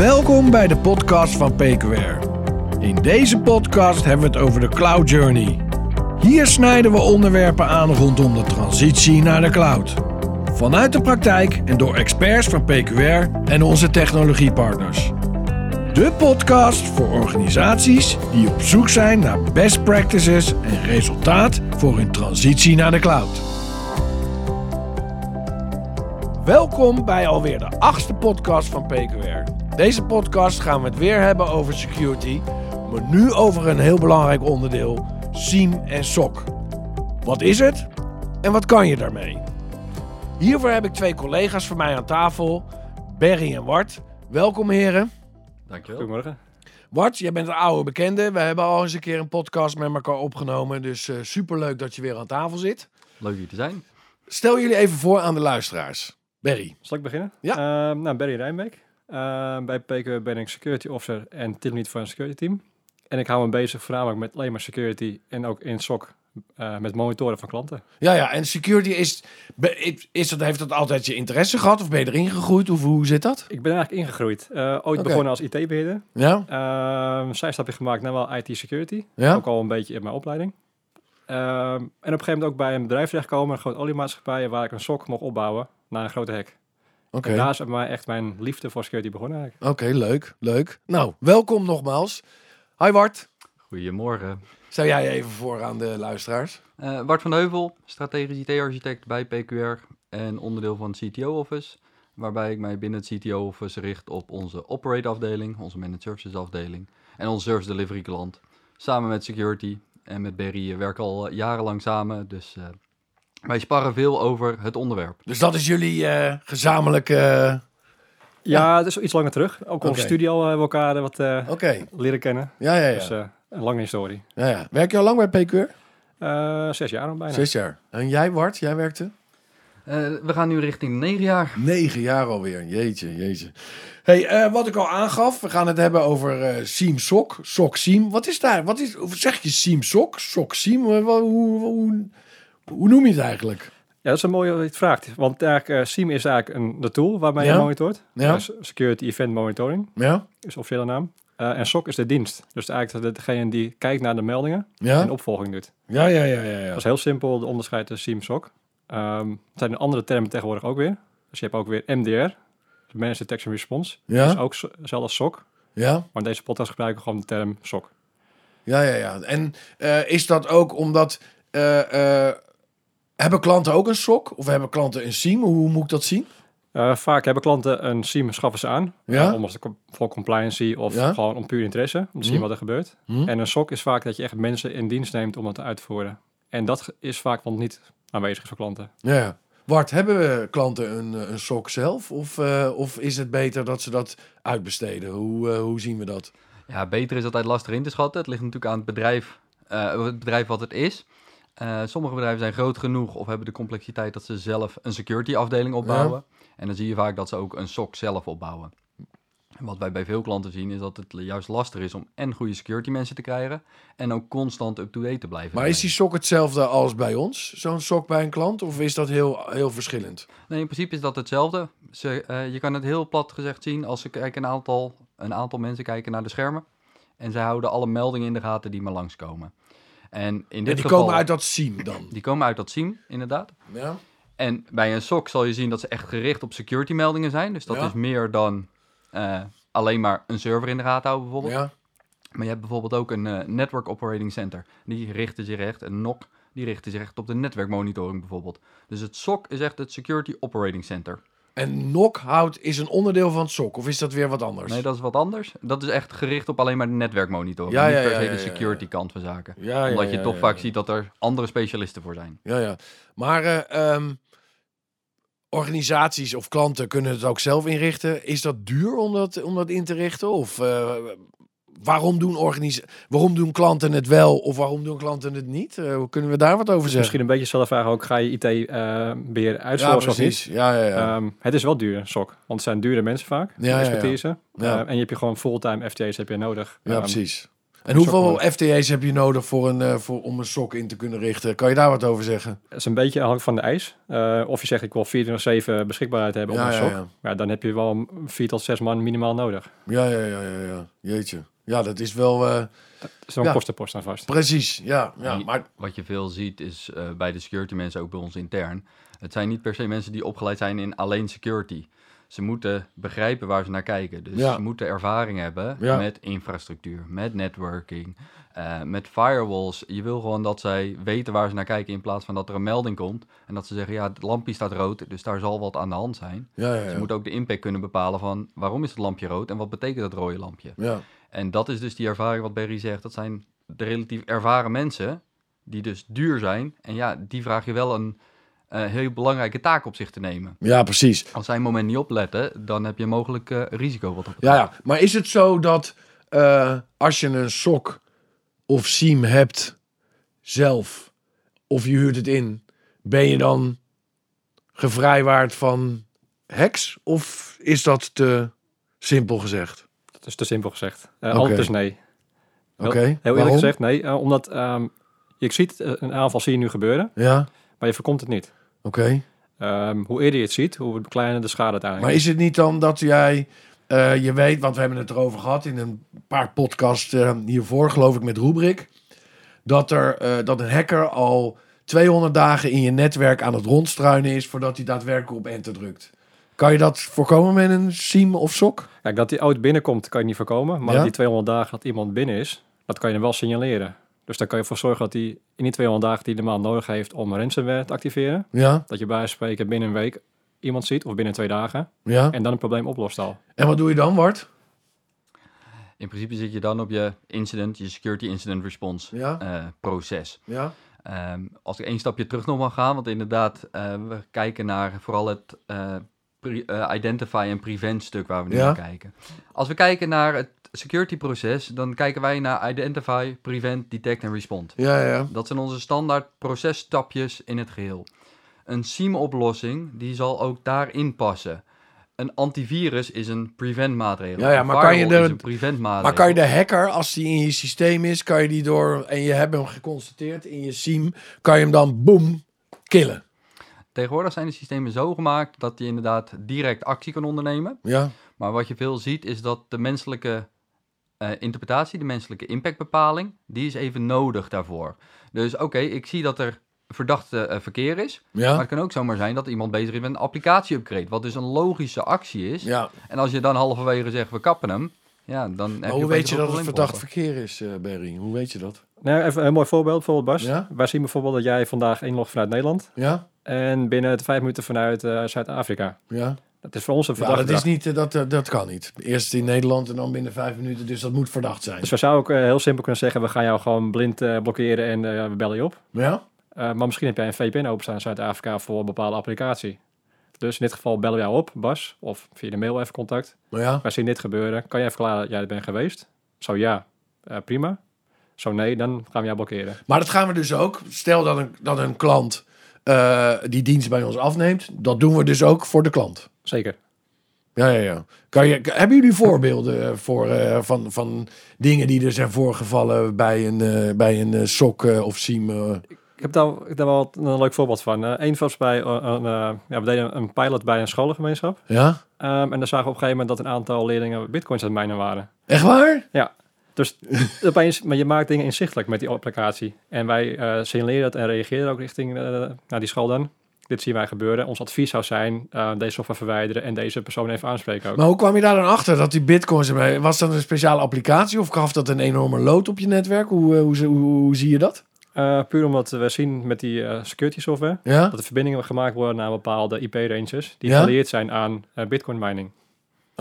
Welkom bij de podcast van PQR. In deze podcast hebben we het over de Cloud Journey. Hier snijden we onderwerpen aan rondom de transitie naar de cloud. Vanuit de praktijk en door experts van PQR en onze technologiepartners. De podcast voor organisaties die op zoek zijn naar best practices en resultaat voor hun transitie naar de cloud. Welkom bij alweer de achtste podcast van PQR. Deze podcast gaan we het weer hebben over security, maar nu over een heel belangrijk onderdeel, SIEM en SOC. Wat is het en wat kan je daarmee? Hiervoor heb ik twee collega's van mij aan tafel, Berry en Wart. Welkom heren. Dankjewel. Goedemorgen. Wart, jij bent een oude bekende. We hebben al eens een keer een podcast met elkaar opgenomen, dus super superleuk dat je weer aan tafel zit. Leuk hier te zijn. Stel jullie even voor aan de luisteraars. Berry. Zal ik beginnen? Ja. Uh, nou, Barry Rijnbeek. Uh, bij PQ ben ik security officer en teamlead voor een security team. En ik hou me bezig voornamelijk met alleen maar security en ook in SOC uh, met monitoren van klanten. Ja, ja. En security is, is dat, heeft dat altijd je interesse gehad of ben je erin gegroeid? Of hoe zit dat? Ik ben eigenlijk ingegroeid. Uh, ooit okay. begonnen als IT-beheerder. Ja. Uh, zijstapje gemaakt naar wel IT-security. Ja. Ook al een beetje in mijn opleiding. Uh, en op een gegeven moment ook bij een bedrijf terechtkomen, een groot oliemaatschappij, waar ik een SOC mocht opbouwen naar een grote hek. Oké. En daar is mij echt mijn liefde voor security begonnen eigenlijk. Oké, leuk, leuk. Nou, welkom nogmaals. Hi Bart. Goedemorgen. Stel jij even voor aan de luisteraars. Uh, Bart van Heuvel, strategisch IT-architect bij PQR en onderdeel van het CTO-office. Waarbij ik mij binnen het CTO-office richt op onze operate-afdeling, onze managed services afdeling en onze service delivery klant. Samen met security en met Berry werken al jarenlang samen, dus... Uh, wij sparren veel over het onderwerp. Dus dat is jullie uh, gezamenlijke... Uh, ja, het is iets langer terug. Ook okay. onze studio hebben we elkaar wat uh, okay. leren kennen. Ja, ja, ja. Dus een lange historie. Ja, ja. Werk je al lang bij PQR? zes jaar al bijna. Zes jaar. En jij, Wart, jij werkte? we gaan nu richting negen jaar. Negen jaar alweer. Jeetje, jeetje. Hey, wat ik al aangaf, we gaan het hebben over uh, Siem Sok, Sok Siem. Wat is daar? Wat is, zeg je Siem Sok, Sok Siem? Hoe, hoe, hoe, hoe noem je het eigenlijk? Ja, dat is een mooie het vraagt. Want eigenlijk, uh, SIEM is eigenlijk een, de tool waarmee ja. je monitort. Ja. Uh, Security Event Monitoring ja. is de officiële naam. Uh, en SOC is de dienst. Dus eigenlijk degene die kijkt naar de meldingen ja. en opvolging doet. Ja, ja, ja. ja, ja. Dat is heel simpel, de onderscheid tussen SIEM SOC. Um, er zijn andere termen tegenwoordig ook weer. Dus je hebt ook weer MDR, Managed Detection Response. Ja. Dat is ook hetzelfde als SOC. Ja. Maar in deze podcast gebruiken we gewoon de term SOC. Ja, ja, ja. En is dat ook omdat... Hebben klanten ook een SOC? Of hebben klanten een SIEM? Hoe moet ik dat zien? Uh, vaak hebben klanten een SIEM, schaffen ze aan. Ja? Uh, om voor compliancy of ja? gewoon om puur interesse. Om te zien Hm. wat er gebeurt. Hm. En een SOC is vaak dat je echt mensen in dienst neemt om dat uit te voeren. En dat is vaak want niet aanwezig voor klanten. Ja. Wart, hebben we klanten een, een SOC zelf? Of, uh, of is het beter dat ze dat uitbesteden? Hoe, hoe zien we dat? Ja, beter is altijd lastig in te schatten. Het ligt natuurlijk aan het bedrijf, het bedrijf wat het is. Uh, sommige bedrijven zijn groot genoeg of hebben de complexiteit dat ze zelf een security afdeling opbouwen. Ja. En dan zie je vaak dat ze ook een SOC zelf opbouwen. En wat wij bij veel klanten zien is dat het juist lastig is om en goede security mensen te krijgen en ook constant up-to-date te blijven. Maar is die SOC hetzelfde als bij ons, zo'n SOC bij een klant, of is dat heel, heel verschillend? Nee, in principe is dat hetzelfde. Ze, uh, je kan het heel plat gezegd zien als ze kijken een aantal, een aantal mensen kijken naar de schermen en zij houden alle meldingen in de gaten die maar langskomen. En in dit en die geval, komen uit dat SIEM dan? Die komen uit dat SIEM, inderdaad. Ja. En bij een SOC zal je zien dat ze echt gericht op security meldingen zijn. Dus dat ja. is meer dan uh, alleen maar een server in de gaten houden bijvoorbeeld. Ja. Maar je hebt bijvoorbeeld ook een uh, Network Operating Center. Die richten zich echt, een NOC, die richten zich echt op de netwerkmonitoring bijvoorbeeld. Dus het SOC is echt het Security Operating Center. En NOC houdt is een onderdeel van het SOC, of is dat weer wat anders? Nee, dat is wat anders. Dat is echt gericht op alleen maar de netwerkmonitoring. Ja, ja, niet per se ja, de security kant van zaken. Ja, Omdat ja, je ja, toch vaak ziet dat er andere specialisten voor zijn. Ja, ja. Maar uh, um, organisaties of klanten kunnen het ook zelf inrichten. Is dat duur om dat, om dat in te richten? Of uh, waarom, doen organisa waarom doen klanten het wel of waarom doen klanten het niet? Uh, kunnen we daar wat over zeggen? Misschien een beetje dezelfde vraag ook. Ga je IT-beheer uh, uitsourcen ja, of niet? Ja, ja, ja. Um, het is wel duur, SOC. Want het zijn dure mensen vaak. Ja, expertise. Ja, ja. Uh, en je hebt je gewoon fulltime FTA's heb je nodig. Ja, um, precies. En hoeveel FTE's heb je nodig voor een, eh, voor, om een sok in te kunnen richten? Kan je daar wat over zeggen? Het is een beetje afhankelijk van de eis. Eh, of je zegt ik wil 24-7 beschikbaarheid hebben Ja, een ja, sok. ja. Ja, dan heb je wel vier tot zes man minimaal nodig. Ja, ja, ja, ja, ja. Jeetje. Ja, dat is wel... eh, wel Ja. kostenpost aan vast. precies, ja. ja Die- maar Wat je veel ziet is eh, bij de security mensen, ook bij ons intern. Het zijn niet per se mensen die opgeleid zijn in alleen security. Ze moeten begrijpen waar ze naar kijken. Dus Ja. ze moeten ervaring hebben Ja. met infrastructuur, met networking, eh, met firewalls. Je wil gewoon dat zij weten waar ze naar kijken in plaats van dat er een melding komt. En dat ze zeggen, ja, het lampje staat rood, dus daar zal wat aan de hand zijn. ja, ja, Ze moeten ook de impact kunnen bepalen van waarom is het lampje rood en wat betekent dat rode lampje. ja. En dat is dus die ervaring wat Barry zegt. Dat zijn de relatief ervaren mensen die dus duur zijn. En ja, die vraag je wel een eh, heel belangrijke taak op zich te nemen. ja, precies. Als zij een moment niet opletten, dan heb je mogelijk eh, risico wat op. Ja, ja. Maar is het zo dat eh, als je een sok of siem hebt zelf, of je huurt het in, ben je dan gevrijwaard van hacks? Of is dat te simpel gezegd? Dat is te simpel gezegd. Uh. Altijd is nee. Oké. Heel eerlijk Waarom? gezegd nee. eh, omdat ehm, je ziet eh, een aanval zie je nu gebeuren, Ja, maar je voorkomt het niet. oké. Ehm, hoe eerder je het ziet, hoe kleiner de schade uiteindelijk Maar is het niet dan dat jij, je weet, want we hebben het erover gehad in een paar podcasts hiervoor, geloof ik, met Rubrik, dat, er, dat een hacker al 200 dagen in je netwerk aan het rondstruinen is voordat hij daadwerkelijk op enter drukt. Kan je dat voorkomen met een SIEM of SOC? Kijk, dat die oud binnenkomt, kan je niet voorkomen. Maar Ja? die 200 dagen dat iemand binnen is, dat kan je dan wel signaleren. Dus daar kan je voor zorgen dat hij in die 200 dagen die hij normaal nodig heeft om ransomware te activeren, Ja, dat je bij spreken binnen een week iemand ziet, of binnen twee dagen, ja. en dan een probleem oplost al. En wat doe je dan, Bart? In principe zit je dan op je incident, je security incident response Ja, eh, proces. ja, Ehm, als ik één stapje terug nog mag gaan, want inderdaad, eh, we kijken naar vooral het eh, identify en prevent stuk waar we nu Ja. naar kijken. Als we kijken naar het security proces, dan kijken wij naar identify, prevent, detect en respond. ja, ja. Dat zijn onze standaard processtapjes in het geheel. Een SIEM-oplossing die zal ook daarin passen. Een antivirus is een prevent maatregel. Ja, ja, maar kan je de- prevent maatregel. Maar kan je de hacker, als die in je systeem is, kan je die door, en je hebt hem geconstateerd in je SIEM, kan je hem dan boom killen? Tegenwoordig zijn de systemen zo gemaakt dat je inderdaad direct actie kan ondernemen. Ja, Maar wat je veel ziet is dat de menselijke eh, interpretatie, de menselijke impactbepaling, die is even nodig daarvoor. Dus oké, ik zie dat er verdachte eh, verkeer is. ja, Maar het kan ook zomaar zijn dat iemand bezig is met een applicatie-upgrade. Wat dus een logische actie is. ja. En als je dan halverwege zegt, we kappen hem. Ja, dan heb Maar je hoe opeens weet je dat het verdacht verkeer is, eh Barry? Hoe weet je dat? Nou, even een mooi voorbeeld, bijvoorbeeld Bas. Ja? Wij zien bijvoorbeeld dat jij vandaag inlogt vanuit Nederland Ja? en binnen de vijf minuten vanuit eh, Zuid-Afrika. Ja? Dat is voor ons een Ja, verdachte dat, is niet, eh, dat, dat kan niet. Eerst in Nederland en dan binnen vijf minuten, dus dat moet verdacht zijn. Dus we zouden ook heel simpel kunnen zeggen, we gaan jou gewoon blind eh, blokkeren en eh, we bellen je op. Ja? Eh, maar misschien heb jij een VPN openstaan in Zuid-Afrika voor een bepaalde applicatie. Dus in dit geval bellen we jou op, Bas, of via de mail even contact. Maar ja? Wij zien dit gebeuren. Kan jij even verklaren dat jij er bent geweest? Zo ja, eh, prima. Zo nee, dan gaan we jou blokkeren. Maar dat gaan we dus ook. Stel dat een, dat een klant eh, die dienst bij ons afneemt. Dat doen we dus ook voor de klant. Zeker. Ja, ja, ja. Kan je, hebben jullie voorbeelden eh, voor, van, van dingen die er zijn voorgevallen bij een, bij een eh, of SIEM? Ik heb daar, ik heb daar wel een leuk voorbeeld van. Eén was bij eh, een, eh, ja, we deden een pilot bij een scholengemeenschap. Ja? Ehm, en daar zagen we op een gegeven moment dat een aantal leerlingen bitcoins aan het minen waren. Echt waar? Dus opeens, maar je maakt dingen inzichtelijk met die applicatie. En wij eh signaleren dat en reageren ook richting naar die school dan. Dit zien wij gebeuren. Ons advies zou zijn, deze software verwijderen en deze persoon even aanspreken ook. Maar hoe kwam je daar dan achter dat die bitcoins erbij... Was dat een speciale applicatie of gaf dat een enorme load op je netwerk? Hoe, hoe, hoe, hoe zie je dat? Eh, puur omdat we zien met die eh, security software Ja? dat er verbindingen gemaakt worden naar bepaalde IP-ranges die Ja? gerelateerd zijn aan eh, bitcoin mining.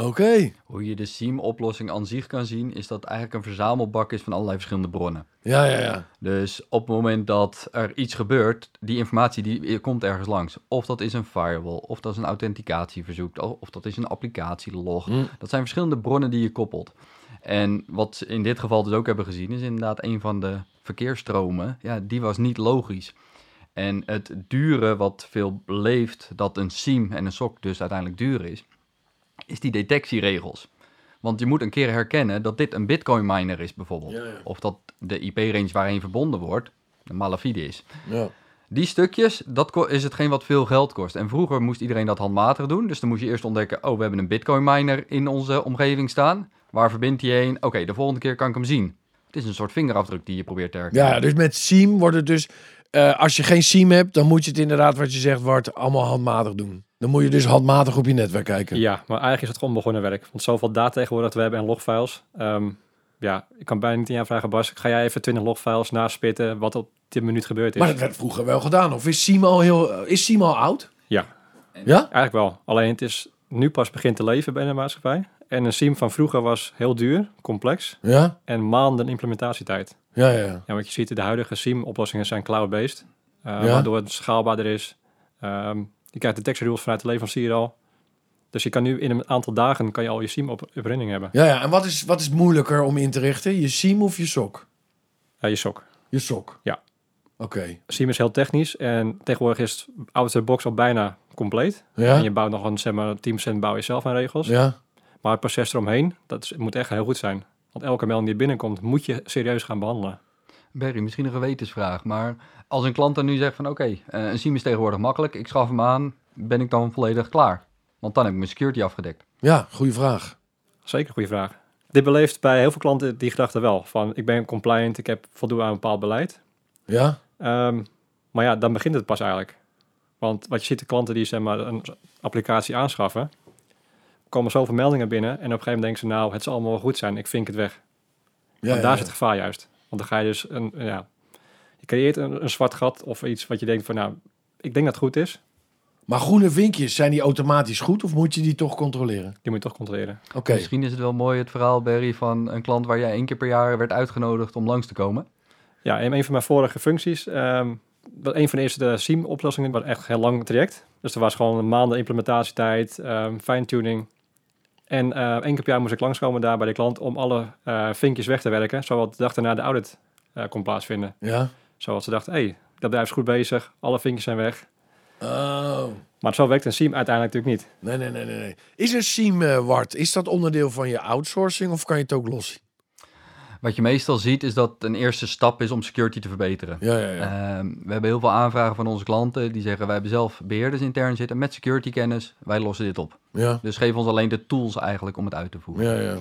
Oké. Hoe je de SIEM-oplossing aan zich kan zien, is dat het eigenlijk een verzamelbak is van allerlei verschillende bronnen. Ja, ja, ja. Dus op het moment dat er iets gebeurt, die informatie die komt ergens langs. Of dat is een firewall, of dat is een authenticatieverzoek, of dat is een applicatielog. Hm. Dat zijn verschillende bronnen die je koppelt. En wat ze in dit geval dus ook hebben gezien, is inderdaad een van de verkeersstromen. Ja, die was niet logisch. En het dure wat veel leeft, dat een SIEM en een SOC dus uiteindelijk duur is, is die detectieregels. Want je moet een keer herkennen dat dit een bitcoin miner is bijvoorbeeld. Ja, ja. Of dat de IP-range waarheen verbonden wordt, een malafide is. Ja. Die stukjes, dat is hetgeen wat veel geld kost. En vroeger moest iedereen dat handmatig doen. Dus dan moest je eerst ontdekken, oh, we hebben een bitcoin miner in onze omgeving staan. Waar verbindt hij heen? Oké, de volgende keer kan ik hem zien. Het is een soort vingerafdruk die je probeert te herkennen. Ja, dus met SIEM wordt het dus... eh, als je geen SIEM hebt, dan moet je het inderdaad, wat je zegt, Wart, allemaal handmatig doen. Dan moet je dus handmatig op je netwerk kijken. Ja, maar eigenlijk is het gewoon begonnen werk. Want zoveel data tegenwoordig dat we hebben en logfiles. Ehm, ja, ik kan bijna niet aan jou vragen, Bas. Ga jij even 20 logfiles naspitten wat op dit minuut gebeurd is? Maar dat werd vroeger wel gedaan. Of is SIEM al heel... eh, Is SIEM al oud? Ja, Ja? eigenlijk wel. Alleen het is nu pas begint te leven bij de maatschappij. En een SIEM van vroeger was heel duur, complex Ja? en maanden implementatietijd. Ja, ja, ja. Ja, wat je ziet, de huidige SIEM-oplossingen zijn cloud-based. eh. Waardoor het schaalbaarder is. Ehm, je krijgt de tekst rules vanuit de leverancier al. Dus je kan nu in een aantal dagen kan je al je SIEM op, op running hebben. Ja, ja. En wat is, wat is moeilijker om in te richten? Je SIEM of je SOC? Ja, je SOC. Je SOC. Ja. Oké. SIEM is heel technisch en tegenwoordig is out of the box al bijna compleet. En je bouwt nog een, zeg maar, 10% bouw je zelf aan regels. Ja? Maar het proces eromheen, dat is- moet echt heel goed zijn. Want elke melding die binnenkomt, moet je serieus gaan behandelen. Barry, misschien een gewetensvraag. Maar als een klant dan nu zegt van oké, eh, een SIEM is tegenwoordig makkelijk. Ik schaf hem aan. Ben ik dan volledig klaar? Want dan heb ik mijn security afgedekt. Ja, goede vraag. Zeker, een goede vraag. Dit beleeft bij heel veel klanten die gedachte wel. Van, ik ben compliant, ik heb voldoen aan een bepaald beleid. Ja? Ehm, maar ja, dan begint het pas eigenlijk. Want wat je ziet, de klanten die zeg maar, een applicatie aanschaffen, komen zoveel meldingen binnen en op een gegeven moment denken ze, nou, het zal allemaal wel goed zijn, ik vink het weg. Ja, Want daar ja. zit het gevaar juist. Want dan ga je dus een, ja, je creëert een, een zwart gat of iets wat je denkt van, nou, ik denk dat het goed is, Maar groene vinkjes, zijn die automatisch goed of moet je die toch controleren? die moet je toch controleren. Oké. Misschien is het wel mooi het verhaal, Barry, van een klant waar jij één keer per jaar werd uitgenodigd om langs te komen. Ja, en een van mijn vorige functies, ehm een van de eerste SIEM-oplossingen, was echt een heel lang traject. Dus er was gewoon een maanden implementatietijd, ehm fine-tuning. En eh één keer per jaar moest ik langskomen daar bij de klant om alle eh, vinkjes weg te werken, zodat de dag daarna de audit eh, kon plaatsvinden. Ja? Zoals ze dachten, hé, hey, dat bedrijf is goed bezig, alle vinkjes zijn weg. Oh. Maar zo werkt een SIEM uiteindelijk natuurlijk niet. Nee, nee, nee, nee. nee. Is een SIEM, Wart, is dat onderdeel van je outsourcing of kan je het ook los? Wat je meestal ziet is dat een eerste stap is om security te verbeteren. Ja, ja, ja. Ehm, we hebben heel veel aanvragen van onze klanten die zeggen wij hebben zelf beheerders intern zitten met security kennis. Wij lossen dit op. Ja, Dus geef ons alleen de tools eigenlijk om het uit te voeren. ja, ja.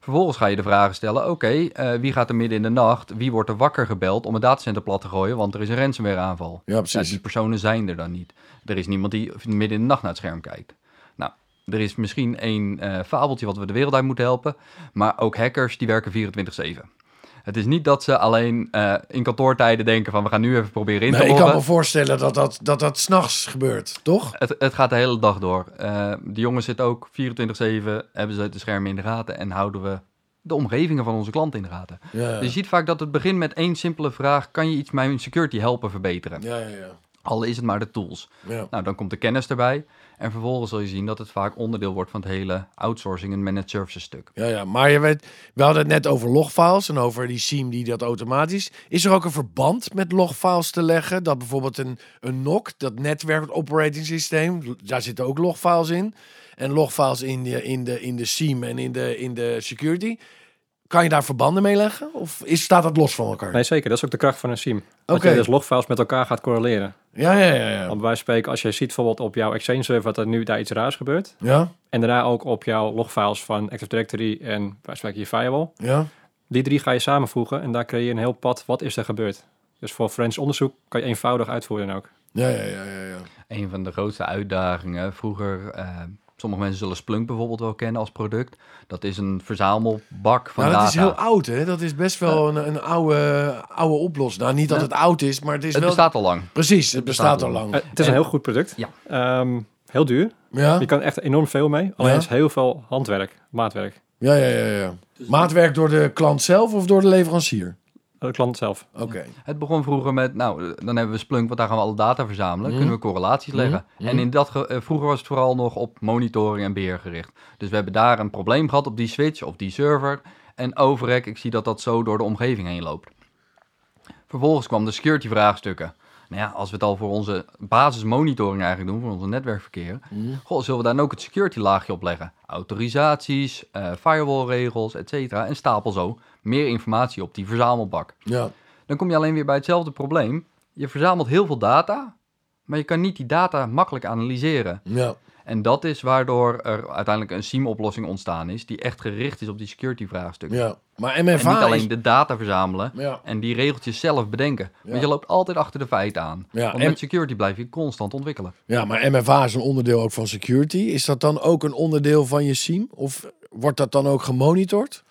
Vervolgens ga je de vragen stellen, oké, eh, wie gaat er midden in de nacht, wie wordt er wakker gebeld om het datacenter plat te gooien, want er is een ransomware aanval. Ja, Ja, precies. die personen zijn er dan niet. Er is niemand die midden in de nacht naar het scherm kijkt. Er is misschien één eh, fabeltje wat we de wereld uit moeten helpen, maar ook hackers die werken 24-7. Het is niet dat ze alleen eh, in kantoortijden denken van we gaan nu even proberen in Nee, te ik kan me voorstellen dat dat, dat, dat s'nachts gebeurt, toch? Het, het gaat de hele dag door. Eh de jongens zitten ook 24-7, hebben ze de schermen in de gaten en houden we de omgevingen van onze klanten in de gaten. Ja, Dus je ziet vaak dat het begint met één simpele vraag: kan je iets mijn security helpen verbeteren? ja, ja. ja. Al is het maar de tools. ja. Nou, dan komt de kennis erbij. En vervolgens zul je zien dat het vaak onderdeel wordt van het hele outsourcing en managed services stuk. Ja, ja, maar je weet, we hadden het net over logfiles en over die SIEM die dat automatisch. Is er ook een verband met logfiles te leggen? Dat bijvoorbeeld een, een NOC, dat netwerk operating systeem, daar zitten ook logfiles in. En logfiles in de, in de, in de SIEM en in de, in de security. Kan je daar verbanden mee leggen? Of is, staat dat los van elkaar? Nee, zeker. Dat is ook de kracht van een SIEM. Dat Oké. je dus logfiles met elkaar gaat correleren. Ja, ja, ja, ja. Want van spreken, als je ziet bijvoorbeeld op jouw Exchange server dat er nu daar iets raars gebeurt. Ja, En daarna ook op jouw logfiles van Active Directory en van spreken je firewall. ja. Die drie ga je samenvoegen en daar creëer je een heel pad. Wat is er gebeurd? Dus voor forensisch onderzoek kan je eenvoudig uitvoeren ook. Ja, ja, ja, ja, ja. Een van de grootste uitdagingen vroeger. eh, sommige mensen zullen Splunk bijvoorbeeld wel kennen als product. Dat is een verzamelbak van Nou, dat data. is heel oud, hè? Dat is best wel een, een oude, oude oplossing. Nou, niet dat het oud is, maar het is het wel... bestaat al lang. Precies, het bestaat bestaat al lang. Eh, het is een En- heel goed product. Ja. Ehm, heel duur. Ja, Je kan echt enorm veel mee. Alleen Ja. is heel veel handwerk, maatwerk. ja, ja, ja. ja. Maatwerk door de klant zelf of door de leverancier? De klant zelf. Oké. Het begon vroeger met, nou, dan hebben we Splunk, want daar gaan we alle data verzamelen. Mhm. Kunnen we correlaties leggen. Mhm. En in dat ge- eh, vroeger was het vooral nog op monitoring en beheer gericht. Dus we hebben daar een probleem gehad op die switch of die server. En overrek, ik zie dat dat zo door de omgeving heen loopt. Vervolgens kwam de security vraagstukken. Nou ja, als we het al voor onze basismonitoring eigenlijk doen, voor onze netwerkverkeer, goh, zullen we daar dan ook het security laagje op leggen? Autorisaties, eh firewall regels, et cetera. En stapel zo meer informatie op die verzamelbak. Ja. Dan kom je alleen weer bij hetzelfde probleem. Je verzamelt heel veel data, maar je kan niet die data makkelijk analyseren. Ja. En dat is waardoor er uiteindelijk een SIEM-oplossing ontstaan is, die echt gericht is op die security-vraagstukken. ja. Maar En MFA niet alleen is... de data verzamelen Ja. en die regeltjes zelf bedenken. Ja. Want je loopt altijd achter de feiten aan. Ja, Want en- met security blijf je constant ontwikkelen. ja, maar MFA is een onderdeel ook van security. Is dat dan ook een onderdeel van je SIEM? Of wordt dat dan ook gemonitord?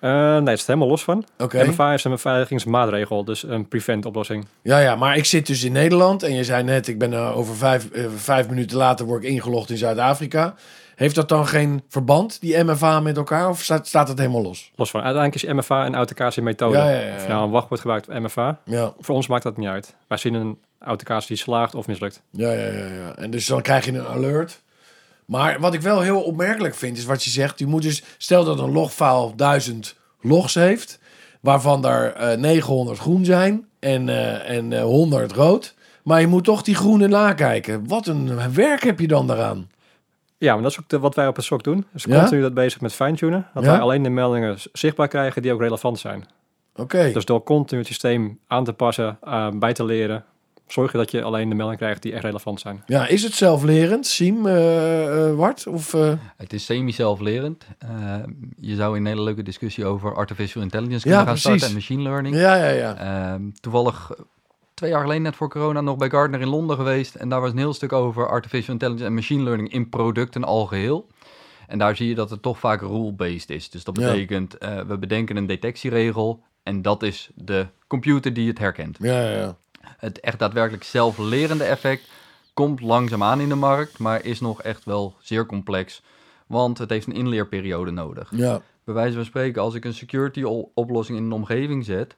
Eh, nee, het is helemaal los van. Oké. MFA is een beveiligingsmaatregel, dus een prevent oplossing. Ja, ja, maar ik zit dus in Nederland en je zei net, ik ben eh, over vijf, eh, vijf minuten later word ik ingelogd in Zuid-Afrika. Heeft dat dan geen verband, die MFA met elkaar, of staat, staat het helemaal los? Los van. Uiteindelijk is MFA een authenticatie methode. Ja, ja, ja, ja. Of nou een wachtwoord gebruikt of MFA. Ja, Voor ons maakt dat niet uit. Wij zien een authenticatie die slaagt of mislukt. ja, ja, ja, ja. En dus dan krijg je een alert. Maar wat ik wel heel opmerkelijk vind, is wat je zegt. Je moet dus, stel dat een logfile 1000 logs heeft, waarvan er eh 900 groen zijn en, eh, en eh, 100 rood. Maar je moet toch die groene nakijken. Wat een werk heb je dan daaraan? Ja, maar dat is ook de, wat wij op het SOC doen. Dus Ja? continu dat bezig met fine-tunen. Dat Ja? wij alleen de meldingen zichtbaar krijgen die ook relevant zijn. Oké. Dus door continu het systeem aan te passen, eh, bij te leren, zorg je dat je alleen de meldingen krijgt die echt relevant zijn. Ja, is het zelflerend, Siem, eh, eh, Wart? Of, eh, Het is semi-zelflerend. Eh, je zou in een hele leuke discussie over artificial intelligence Ja, kunnen gaan starten precies. en machine learning. Ja, ja, ja. Ehm, toevallig twee jaar geleden, net voor corona, nog bij Gartner in Londen geweest. En daar was een heel stuk over artificial intelligence en machine learning in producten al geheel. En daar zie je dat het toch vaak rule-based is. Dus dat Ja. betekent, eh, we bedenken een detectieregel en dat is de computer die het herkent. Ja, ja, ja. Het echt daadwerkelijk zelflerende effect komt langzaamaan in de markt, maar is nog echt wel zeer complex. Want het heeft een inleerperiode nodig. ja. Bij wijze van spreken, als ik een security oplossing in een omgeving zet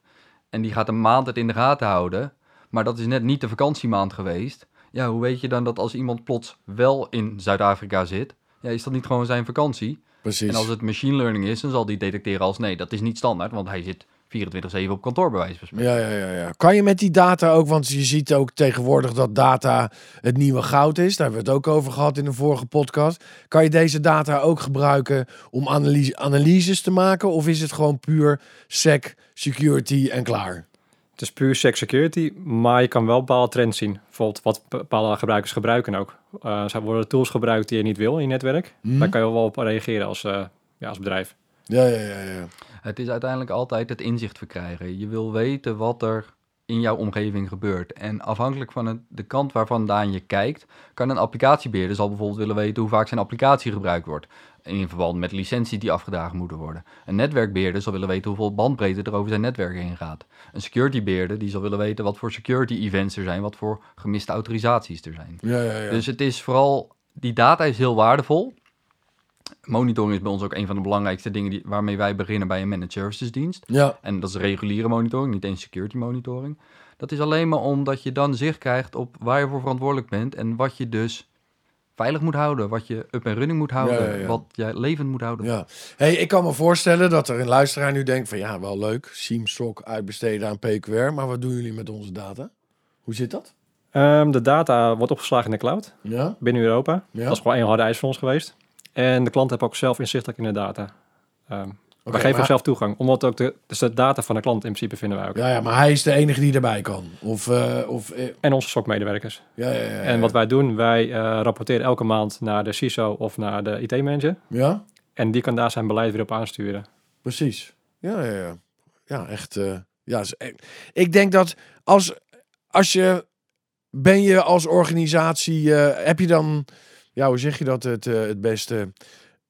en die gaat een maand het in de gaten houden, maar dat is net niet de vakantiemaand geweest. Ja, hoe weet je dan dat als iemand plots wel in Zuid-Afrika zit, ja, is dat niet gewoon zijn vakantie? Precies. En als het machine learning is, dan zal die detecteren als nee, dat is niet standaard, want hij zit 24/7 op kantoor bij wijze van spreken. Ja, ja, ja, ja. Kan je met die data ook, want je ziet ook tegenwoordig dat data het nieuwe goud is. Daar hebben we het ook over gehad in de vorige podcast. Kan je deze data ook gebruiken om analyse, analyses te maken? Of is het gewoon puur sec, security en klaar? Het is puur sec security, maar je kan wel bepaalde trends zien. Bijvoorbeeld wat bepaalde gebruikers gebruiken ook. Eh er worden tools gebruikt die je niet wil in je netwerk. Hm? Daar kan je wel op reageren als, eh, ja, als bedrijf. Ja, ja, ja, ja. Het is uiteindelijk altijd het inzicht verkrijgen. Je wil weten wat er in jouw omgeving gebeurt. En afhankelijk van het, de kant waarvandaan je kijkt, kan een applicatiebeheerder zal bijvoorbeeld willen weten hoe vaak zijn applicatie gebruikt wordt. In verband met licenties die afgedragen moeten worden. Een netwerkbeheerder zal willen weten hoeveel bandbreedte er over zijn netwerk heen gaat. Een securitybeheerder die zal willen weten wat voor security events er zijn, wat voor gemiste autorisaties er zijn. ja, ja, ja. Dus het is vooral, die data is heel waardevol. Monitoring is bij ons ook een van de belangrijkste dingen die, waarmee wij beginnen bij een managed services dienst. ja, En dat is reguliere monitoring, niet eens security monitoring. Dat is alleen maar omdat je dan zicht krijgt op waar je voor verantwoordelijk bent en wat je dus veilig moet houden, wat je up en running moet houden, Ja, ja, ja. wat je levend moet houden. ja. Hey, ik kan me voorstellen dat er een luisteraar nu denkt van ja, wel leuk. Siem, SOC uitbesteden aan PQR. Maar wat doen jullie met onze data? Hoe zit dat? Ehm, de data wordt opgeslagen in de cloud Ja, binnen Europa. ja. Dat is gewoon één harde eis voor ons geweest. En de klant heeft ook zelf inzichtelijk in de data. Oké, wij geven maar- zelf toegang, omdat ook de, dus de data van de klant in principe vinden wij ook. Ja, ja, maar hij is de enige die erbij kan. Of, eh, of eh, En onze SOC-medewerkers. ja, ja, ja, ja. En wat wij doen, wij eh, rapporteren elke maand naar de CISO of naar de IT-manager. Ja, En die kan daar zijn beleid weer op aansturen. precies. Ja, ja, ja. Ja, echt. ja, e- ik denk dat als, als je. Ben je als organisatie. heb je dan. Ja, hoe zeg je dat het, eh, het beste?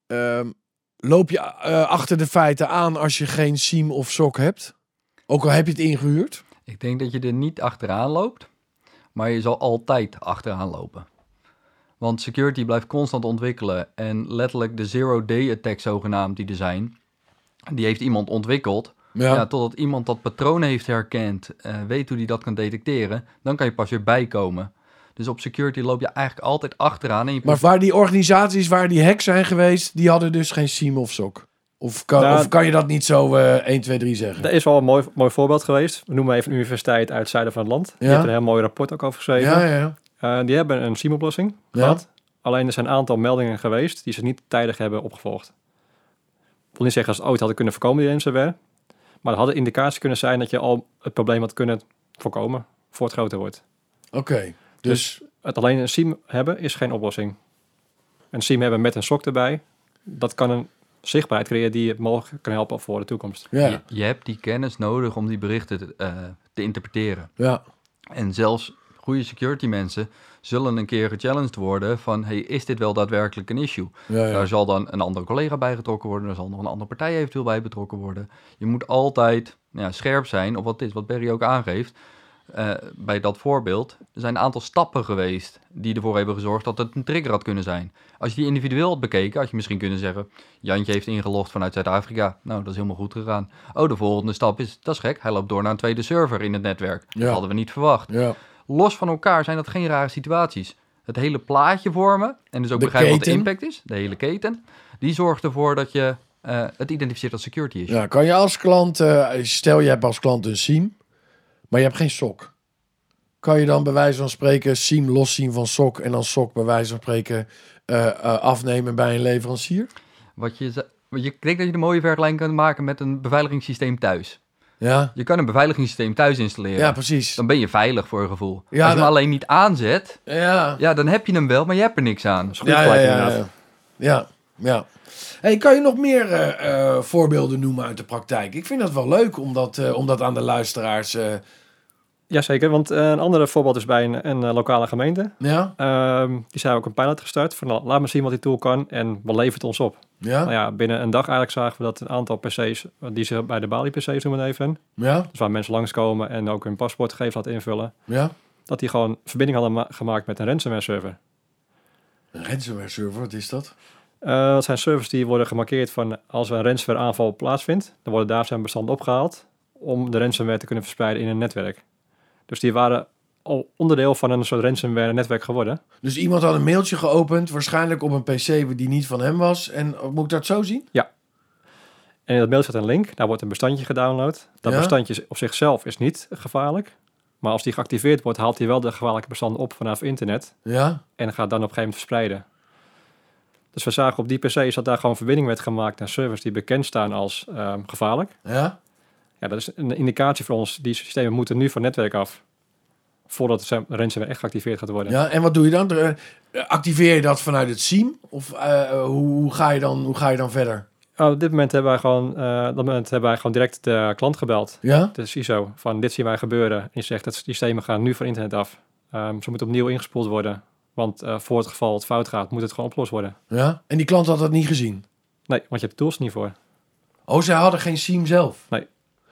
Ehm, loop je eh, achter de feiten aan als je geen SIEM of SOC hebt? Ook al heb je het ingehuurd? Ik denk dat je er niet achteraan loopt, maar je zal altijd achteraan lopen. Want security blijft constant ontwikkelen en letterlijk de zero-day attack zogenaamd die er zijn, die heeft iemand ontwikkeld. Ja. Ja. totdat iemand dat patroon heeft herkend, eh, weet hoe die dat kan detecteren, dan kan je pas weer bijkomen. Dus op security loop je eigenlijk altijd achteraan. En je Maar waar die organisaties waar die hacks zijn geweest, die hadden dus geen SIEM of SOC. Of kan, Nou, of kan je dat niet zo eh 1, 2, 3 zeggen? Er is wel een mooi, mooi voorbeeld geweest. We noemen even een universiteit uit het zuiden van het land. Die Ja. heeft een heel mooi rapport ook over geschreven. Ja, ja, ja. Eh, die hebben een SIEM-oplossing Ja. gehad. Alleen er zijn een aantal meldingen geweest die ze niet tijdig hebben opgevolgd. Ik wil niet zeggen dat ze het ooit hadden kunnen voorkomen, die ransomware. Maar er had een indicatie kunnen zijn dat je al het probleem had kunnen voorkomen voor het groter wordt. Oké. Dus, Het alleen een SIEM hebben is geen oplossing. Een SIEM hebben met een SOC erbij, dat kan een zichtbaarheid creëren die je mogelijk kan helpen voor de toekomst. ja, Je, je hebt die kennis nodig om die berichten te, eh, te interpreteren. ja. En zelfs goede security mensen zullen een keer gechallenged worden van... Hey, is dit wel daadwerkelijk een issue? ja, ja. Daar zal dan een andere collega bij getrokken worden. Er zal nog een andere partij eventueel bij betrokken worden. Je moet altijd ja, scherp zijn op wat het is, wat Barry ook aangeeft. Eh, bij dat voorbeeld, er zijn een aantal stappen geweest die ervoor hebben gezorgd dat het een trigger had kunnen zijn. Als je die individueel had bekeken, had je misschien kunnen zeggen: Jantje heeft ingelogd vanuit Zuid-Afrika. Nou, dat is helemaal goed gegaan. Oh, de volgende stap is: dat is gek, hij loopt door naar een tweede server in het netwerk. Dat hadden we niet verwacht. ja. Los van elkaar zijn dat geen rare situaties. Het hele plaatje vormen en dus ook De begrijpen wat de impact is, de hele keten, die zorgt ervoor dat je eh, het identificeert als security issue. Ja, kan je als klant, eh, stel je hebt als klant een SIEM, maar je hebt geen SOC. Kan je dan bij wijze van spreken SIEM loszien van SOC en dan SOC bij wijze van spreken eh, eh, afnemen bij een leverancier? Wat je, je, ik denk dat je de mooie vergelijking kunt maken met een beveiligingssysteem thuis. Ja, Je kan een beveiligingssysteem thuis installeren. ja precies. Dan ben je veilig voor je gevoel. Ja, Als je hem alleen niet aanzet, Ja, ja, dan heb je hem wel, maar je hebt er niks aan. Goed ja, ja, ja, ja. ja, ja. Hey, kan je nog meer eh, voorbeelden noemen uit de praktijk? Ik vind dat wel leuk om dat, om dat aan de luisteraars... Jazeker, want eh, een ander voorbeeld is bij een, een eh, lokale gemeente. ja, Ehm, die zijn ook een pilot gestart. Van, nou, laat maar zien wat die tool kan en wat levert het ons op. ja, Nou ja, binnen een dag eigenlijk zagen we dat een aantal PC's, die ze bij de Bali PC's noemen even, ja, dus waar mensen langskomen en ook hun paspoortgegevens laten invullen, ja. dat die gewoon verbinding hadden ma- gemaakt met een ransomware server. Een ransomware server, wat is dat? Eh, dat zijn servers die worden gemarkeerd van als er een ransomware aanval plaatsvindt, dan worden daar zijn bestanden opgehaald om de ransomware te kunnen verspreiden in een netwerk. Dus die waren al onderdeel van een soort ransomware netwerk geworden. Dus iemand had een mailtje geopend, waarschijnlijk op een pc die niet van hem was. En oh, moet ik dat zo zien? En in dat mail zit een link, daar wordt een bestandje gedownload. Dat Ja. bestandje op zichzelf is niet gevaarlijk. Maar als die geactiveerd wordt, haalt hij wel de gevaarlijke bestanden op vanaf internet. Ja, En gaat dan op een gegeven moment verspreiden. Dus we zagen op die PC's dat daar gewoon verbinding werd gemaakt naar servers die bekend staan als ehm, gevaarlijk. ja. Ja, dat is een indicatie voor ons. Die systemen moeten nu van netwerk af. Voordat de ransomware echt geactiveerd gaat worden. ja. En wat doe je dan? Eh, Activeer je dat vanuit het SIEM? Of eh, hoe, ga je dan, hoe ga je dan verder? Oh, op dit moment hebben wij gewoon, op dat moment hebben wij gewoon direct de klant gebeld. Ja? De CISO, van dit zien wij gebeuren. En die zegt dat systemen gaan nu van internet af. Ehm, ze moeten opnieuw ingespoeld worden. Want voor het geval het fout gaat, moet het gewoon opgelost worden. Ja? En die klant had dat niet gezien? Nee, want je hebt de tools niet voor. Oh, zij hadden geen SIEM zelf?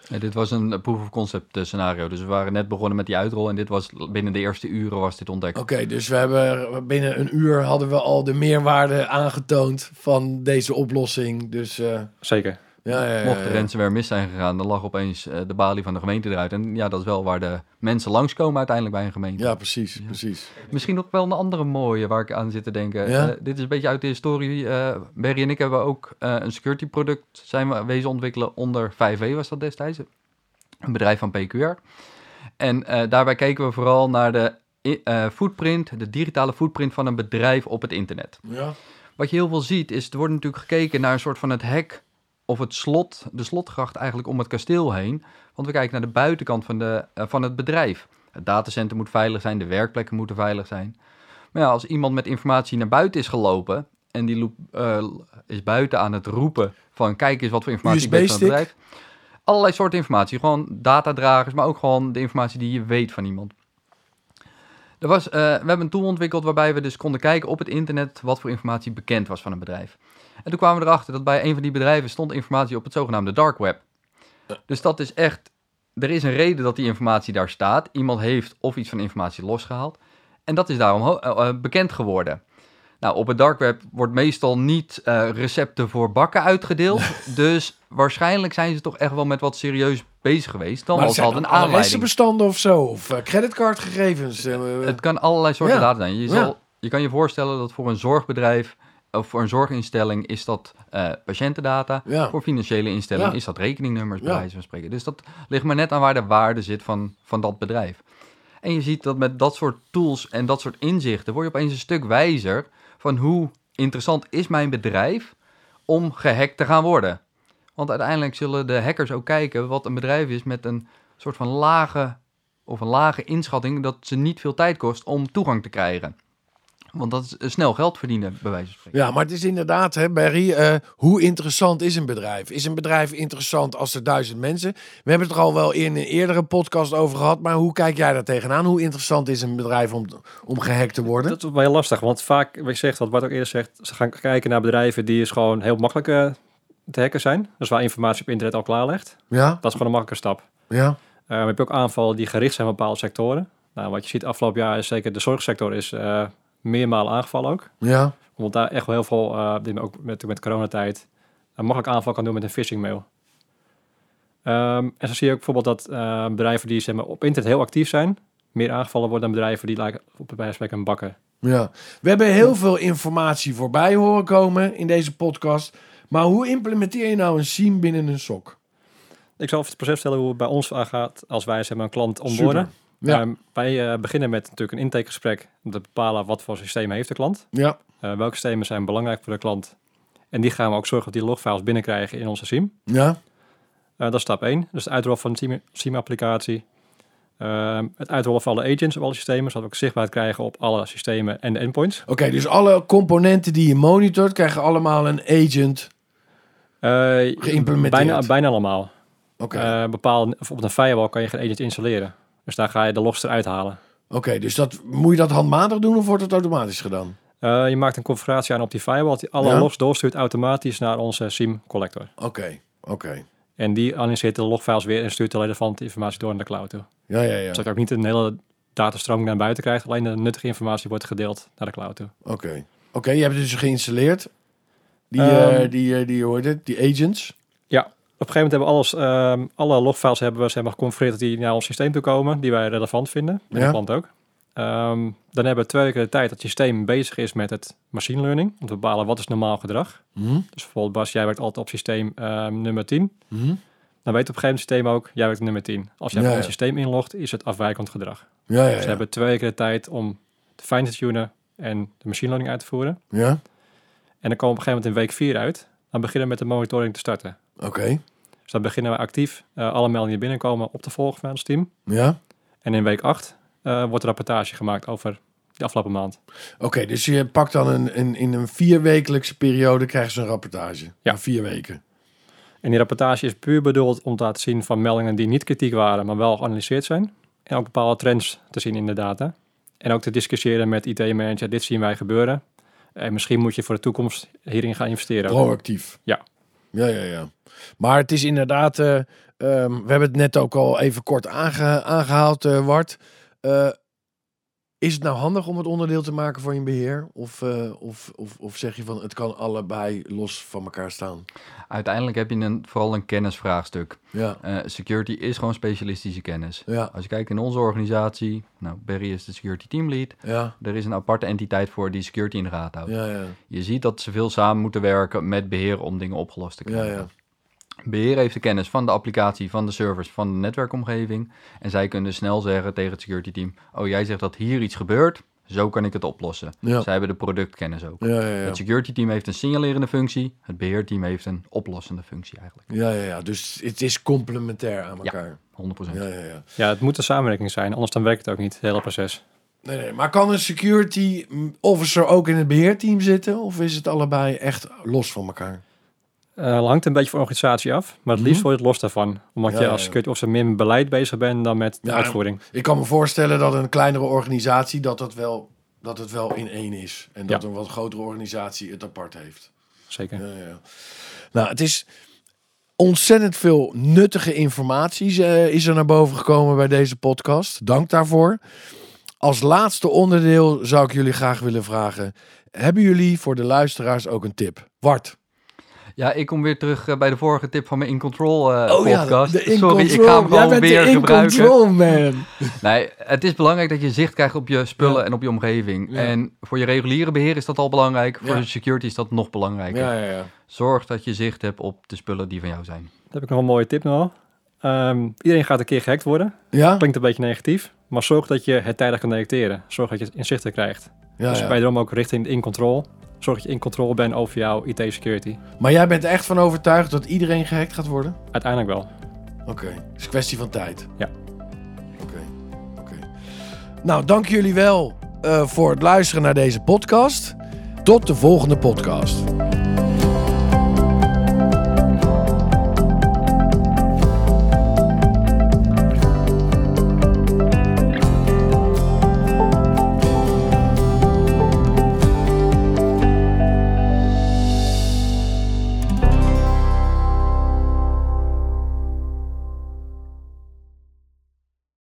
Ja, dit was een proof of concept eh, scenario. Dus we waren net begonnen met die uitrol en dit was binnen de eerste uren was dit ontdekt. Oké, dus we hebben binnen een uur hadden we al de meerwaarde aangetoond van deze oplossing. Dus eh, Zeker. Ja, ja, ja, Mocht de ja. ransomware mis zijn gegaan, dan lag opeens eh, de balie van de gemeente eruit. En ja, dat is wel waar de mensen langskomen uiteindelijk bij een gemeente. Ja, precies, precies. Misschien nog wel een andere mooie waar ik aan zit te denken. Eh, dit is een beetje uit de historie. eh Barry en ik hebben ook een security product zijn we wezen ontwikkelen onder 5E was dat destijds. Een bedrijf van PQR. En daarbij keken we vooral naar de footprint, de digitale footprint van een bedrijf op het internet. Ja, Wat je heel veel ziet is, er wordt natuurlijk gekeken naar een soort van het hek of het slot, de slotgracht eigenlijk om het kasteel heen. Want we kijken naar de buitenkant van, de, eh, van het bedrijf. Het datacenter moet veilig zijn, de werkplekken moeten veilig zijn. Maar ja, als iemand met informatie naar buiten is gelopen en die loop, eh, is buiten aan het roepen van kijk eens wat voor informatie ik weet van het bedrijf. Allerlei soorten informatie, gewoon datadragers, maar ook gewoon de informatie die je weet van iemand. Er was, eh, we hebben een tool ontwikkeld waarbij we dus konden kijken op het internet wat voor informatie bekend was van een bedrijf. En toen kwamen we erachter dat bij een van die bedrijven stond informatie op het zogenaamde dark web. Dus dat is echt, er is een reden dat die informatie daar staat. Iemand heeft of iets van informatie losgehaald. En dat is daarom eh, eh, bekend geworden. Nou, op het dark web wordt meestal niet eh, recepten voor bakken uitgedeeld. dus waarschijnlijk zijn ze toch echt wel met wat serieus bezig geweest. Dan was al een aanleiding. adressenbestanden of zo? Of eh, creditcardgegevens? eh, Het kan allerlei soorten Ja. data zijn. Je, Ja. je kan je voorstellen dat voor een zorgbedrijf of voor een zorginstelling is dat patiëntendata. Ja. Voor financiële instellingen is dat rekeningnummers, bij wijze van spreken. Dus dat ligt maar net aan waar de waarde zit van, van dat bedrijf. En je ziet dat met dat soort tools en dat soort inzichten word je opeens een stuk wijzer van hoe interessant is mijn bedrijf om gehackt te gaan worden. Want uiteindelijk zullen de hackers ook kijken wat een bedrijf is met een soort van lage of een lage inschatting dat ze niet veel tijd kost om toegang te krijgen. Want dat is eh, snel geld verdienen, bij wijze van spreken. Ja, maar het is inderdaad, hè, Barry, eh, hoe interessant is een bedrijf? Is een bedrijf interessant als er duizend mensen... We hebben het er al wel in een eerdere podcast over gehad, maar hoe kijk jij daar tegenaan? Hoe interessant is een bedrijf om, om gehackt te worden? Dat is wel heel lastig, want vaak, wat je zegt, wat Bart ook eerder zegt, ze gaan kijken naar bedrijven die is gewoon heel makkelijk eh, te hacken zijn. Dus waar informatie op internet al klaar ligt. Ja, Dat is gewoon een makkelijke stap. ja, Uh, maar heb je ook aanvallen die gericht zijn op bepaalde sectoren. Nou, wat je ziet afgelopen jaar is zeker de zorgsector is eh meermalen aangevallen ook. ja. Omdat daar echt wel heel veel, eh, die ook met, met coronatijd, een makkelijk aanval kan doen met een phishing mail. Ehm, en zo zie je ook bijvoorbeeld dat eh, bedrijven die zeg maar, op internet heel actief zijn, meer aangevallen worden dan bedrijven die lijken op spreken een bakken. Ja, we hebben heel veel informatie voorbij horen komen in deze podcast. Maar hoe implementeer je nou een SIEM binnen een SOC? Ik zal even het proces vertellen hoe het bij ons gaat als wij zeg maar, een klant onboarden. Ja. Ehm, wij eh, beginnen met natuurlijk een intakegesprek om te bepalen wat voor systeem heeft de klant. Ja, Eh, welke systemen zijn belangrijk voor de klant. En die gaan we ook zorgen dat die logfiles binnenkrijgen in onze SIEM. ja, Eh, dat is stap 1. Dus het uitrollen van de SIEM-applicatie. Ehm, het uitrollen van alle agents op alle systemen, zodat we ook zichtbaarheid krijgen op alle systemen en de endpoints. Oké, dus alle componenten die je monitort krijgen allemaal een agent. Geïmplementeerd. Bijna, bijna allemaal. Oké, bepaalde, een firewall kan je geen agent installeren. Dus daar ga je de logs eruit halen. Oké, dus dat, moet je dat handmatig doen of wordt het automatisch gedaan? Eh, je maakt een configuratie aan op die firewall, die alle Ja. logs doorstuurt automatisch naar onze SIEM collector. Oké, oké. En die analyseert de logfiles weer en stuurt de relevante informatie door naar de cloud toe. Ja, ja, ja. Zodat je ook niet een hele datastroom naar buiten krijgt, alleen de nuttige informatie wordt gedeeld naar de cloud toe. Oké. Oké, je hebt dus geïnstalleerd. Die, eh, die, eh, die, het? Die agents. Op een gegeven moment hebben we alles, ehm, alle logfiles hebben we zeg maar, geconfigureerd die naar ons systeem toe komen, die wij relevant vinden. En Ja. klant ook. Ehm, dan hebben we twee weken de tijd dat het systeem bezig is met het machine learning. Om te bepalen wat is normaal gedrag. Hm? Dus bijvoorbeeld Bas, jij werkt altijd op systeem ehm, nummer 10. Hm? Dan weet op een gegeven moment het systeem ook, jij werkt nummer 10. Als jij Ja, op ja. ons systeem inlogt, is het afwijkend gedrag. Ja, ja, Dus we hebben twee weken de tijd om te fine-tunen en de machine learning uit te voeren. Ja, En dan komen we op een gegeven moment in week 4 uit. Dan beginnen we met de monitoring te starten. Oké. Dus dan beginnen we actief eh, alle meldingen die binnenkomen op te volgen van ons team. Ja. En in week 8 eh, wordt een rapportage gemaakt over de afgelopen maand. Oké, dus je pakt dan een, een, in een vierwekelijkse periode krijgen ze een rapportage. Ja. Vier weken. En die rapportage is puur bedoeld om te laten zien van meldingen die niet kritiek waren, maar wel geanalyseerd zijn. En ook bepaalde trends te zien in de data. En ook te discussiëren met IT-manager, dit zien wij gebeuren. En misschien moet je voor de toekomst hierin gaan investeren. Proactief. Ja. Ja, ja, ja. Maar het is inderdaad, eh, ehm, we hebben het net ook al even kort aange- aangehaald, eh Wart. Is het nou handig om het onderdeel te maken van je beheer? Of, eh, of, of, of zeg je van het kan allebei los van elkaar staan? Uiteindelijk heb je een, vooral een kennisvraagstuk. Ja, Eh, security is gewoon specialistische kennis. ja, Als je kijkt in onze organisatie, nou, Barry is de security team lead. ja, Er is een aparte entiteit voor die security in de gaten houdt. ja, ja. Je ziet dat ze veel samen moeten werken met beheer om dingen opgelost te Ja, krijgen. ja. Beheer heeft de kennis van de applicatie, van de servers, van de netwerkomgeving. En zij kunnen snel zeggen tegen het security team: Oh, jij zegt dat hier iets gebeurt, zo kan ik het oplossen. Ja. Zij hebben de productkennis ook. Ja, ja, ja. Het security team heeft een signalerende functie, het beheerteam heeft een oplossende functie eigenlijk. Ja, ja, ja. Dus het is complementair aan Ja. elkaar. 100%. Ja, ja, ja. Ja, het moet een samenwerking zijn, anders dan werkt het ook niet, het hele proces. Nee, nee. Maar kan een security officer ook in het beheerteam zitten? Of is het allebei echt los van elkaar? Eh hangt een beetje van de organisatie af, maar het liefst Mhm. word je het los daarvan. Omdat Ja, je als ja. security officer meer met beleid bezig bent dan met de Ja, uitvoering. Ik kan me voorstellen dat een kleinere organisatie dat het wel, dat het wel in één is. En dat een wat grotere organisatie het apart heeft. Zeker. Ja, ja. Nou, het is ontzettend veel nuttige informatie eh, is er naar boven gekomen bij deze podcast. Dank daarvoor. Als laatste onderdeel zou ik jullie graag willen vragen. Hebben jullie voor de luisteraars ook een tip? Wart. Ja, ik kom weer terug eh, bij de vorige tip van mijn In Control eh, Oh ja, podcast. de in Sorry, ik ga hem Jij gewoon bent weer de in gebruiken. control, man. Nee, het is belangrijk dat je zicht krijgt op je spullen Ja. en op je omgeving. Ja. En voor je reguliere beheer is dat al belangrijk. Voor Ja. de security is dat nog belangrijker. Ja, ja, ja. Zorg dat je zicht hebt op de spullen die van jou zijn. Dan heb ik nog een mooie tip nog. Ehm, iedereen gaat een keer gehackt worden. Ja? Klinkt een beetje negatief, maar zorg dat je het tijdig kan detecteren. Zorg dat je inzichten krijgt. Ja, dus ja. ook richting in control. Zorg dat je in control bent over jouw IT-security. Maar jij bent echt van overtuigd dat iedereen gehackt gaat worden? Uiteindelijk wel. Oké, het is een kwestie van tijd. Ja. Oké, oké. Nou, dank jullie wel eh, voor het luisteren naar deze podcast. Tot de volgende podcast.